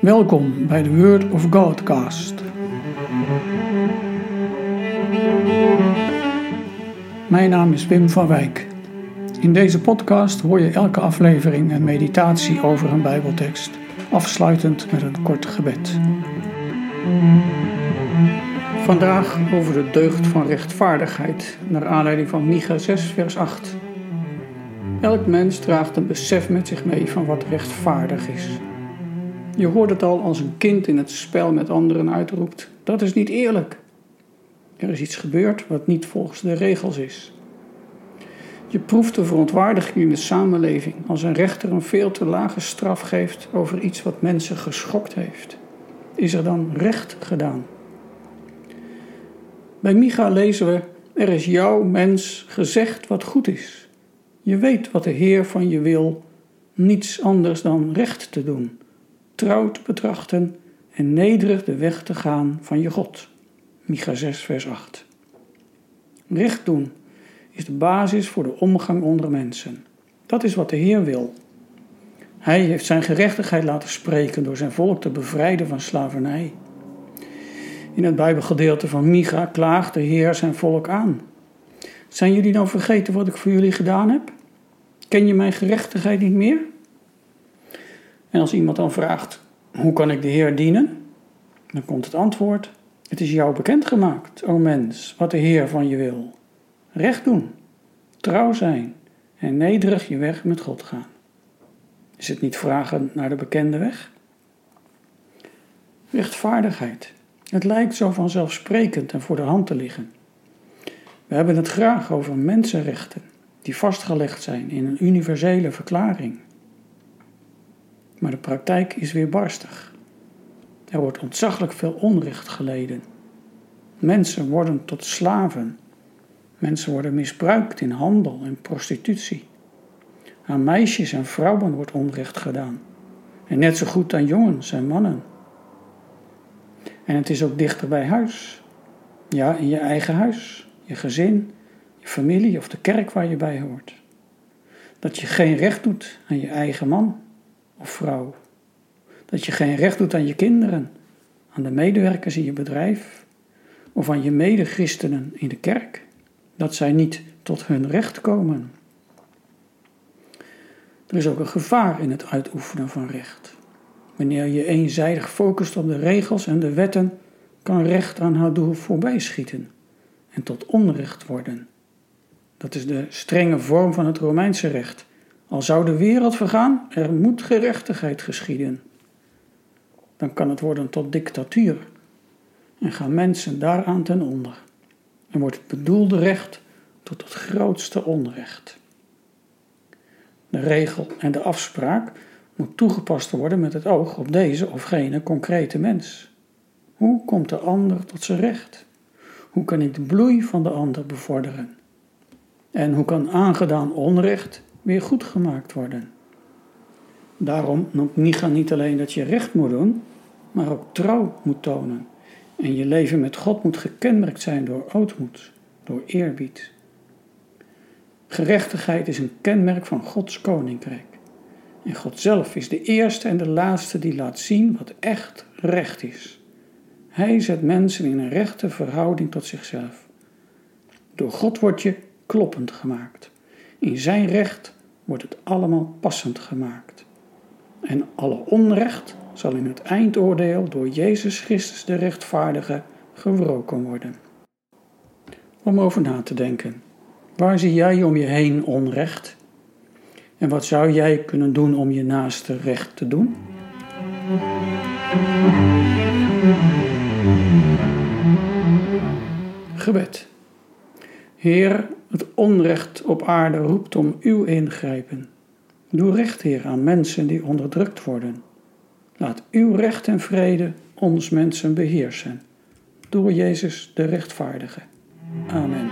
Welkom bij de Word of Godcast. Mijn naam is Wim van Wijk. In deze podcast hoor je elke aflevering een meditatie over een Bijbeltekst, afsluitend met een kort gebed. Vandaag over de deugd van rechtvaardigheid, naar aanleiding van Micha 6, vers 8. Elk mens draagt een besef met zich mee van wat rechtvaardig is. Je hoort het al als een kind in het spel met anderen uitroept: dat is niet eerlijk. Er is iets gebeurd wat niet volgens de regels is. Je proeft de verontwaardiging in de samenleving als een rechter een veel te lage straf geeft over iets wat mensen geschokt heeft. Is er dan recht gedaan? Bij Micha lezen we: Er is jouw mens gezegd wat goed is. Je weet wat de Heer van je wil, niets anders dan recht te doen trouw te betrachten en nederig de weg te gaan van je God. Micha 6, vers 8. Recht doen is de basis voor de omgang onder mensen. Dat is wat de Heer wil. Hij heeft zijn gerechtigheid laten spreken door zijn volk te bevrijden van slavernij. In het Bijbelgedeelte van Micha klaagt de Heer zijn volk aan. Zijn jullie nou vergeten wat ik voor jullie gedaan heb? Ken je mijn gerechtigheid niet meer? En als iemand dan vraagt: Hoe kan ik de Heer dienen? Dan komt het antwoord: Het is jou bekendgemaakt, o mens, wat de Heer van je wil. Recht doen, trouw zijn en nederig je weg met God gaan. Is het niet vragen naar de bekende weg? Rechtvaardigheid. Het lijkt zo vanzelfsprekend en voor de hand te liggen. We hebben het graag over mensenrechten die vastgelegd zijn in een universele verklaring. Maar de praktijk is weer barstig. Er wordt ontzaglijk veel onrecht geleden. Mensen worden tot slaven. Mensen worden misbruikt in handel en prostitutie. Aan meisjes en vrouwen wordt onrecht gedaan. En net zo goed aan jongens en mannen. En het is ook dichter bij huis. Ja, in je eigen huis, je gezin, je familie of de kerk waar je bij hoort. Dat je geen recht doet aan je eigen man of vrouw. Dat je geen recht doet aan je kinderen, aan de medewerkers in je bedrijf of aan je medechristenen in de kerk. Dat zij niet tot hun recht komen. Er is ook een gevaar in het uitoefenen van recht. Wanneer je eenzijdig focust op de regels en de wetten, kan recht aan haar doel voorbij schieten en tot onrecht worden. Dat is de strenge vorm van het Romeinse recht, al zou de wereld vergaan, er moet gerechtigheid geschieden. Dan kan het worden tot dictatuur en gaan mensen daaraan ten onder. En wordt het bedoelde recht tot het grootste onrecht. De regel en de afspraak moet toegepast worden met het oog op deze of gene concrete mens. Hoe komt de ander tot zijn recht? Hoe kan ik de bloei van de ander bevorderen? En hoe kan aangedaan onrecht weer goed gemaakt worden. Daarom noemt niet alleen dat je recht moet doen, maar ook trouw moet tonen. En je leven met God moet gekenmerkt zijn door ootmoed, door eerbied. Gerechtigheid is een kenmerk van Gods koninkrijk. En God zelf is de eerste en de laatste die laat zien wat echt recht is. Hij zet mensen in een rechte verhouding tot zichzelf. Door God word je kloppend gemaakt. In zijn recht wordt het allemaal passend gemaakt. En alle onrecht zal in het eindoordeel door Jezus Christus de rechtvaardige gewroken worden. Om over na te denken. Waar zie jij om je heen onrecht? En wat zou jij kunnen doen om je naaste recht te doen? Gebed. Heer, het onrecht op aarde roept om uw ingrijpen. Doe recht, Heer, aan mensen die onderdrukt worden. Laat uw recht en vrede ons mensen beheersen. Door Jezus de rechtvaardige. Amen.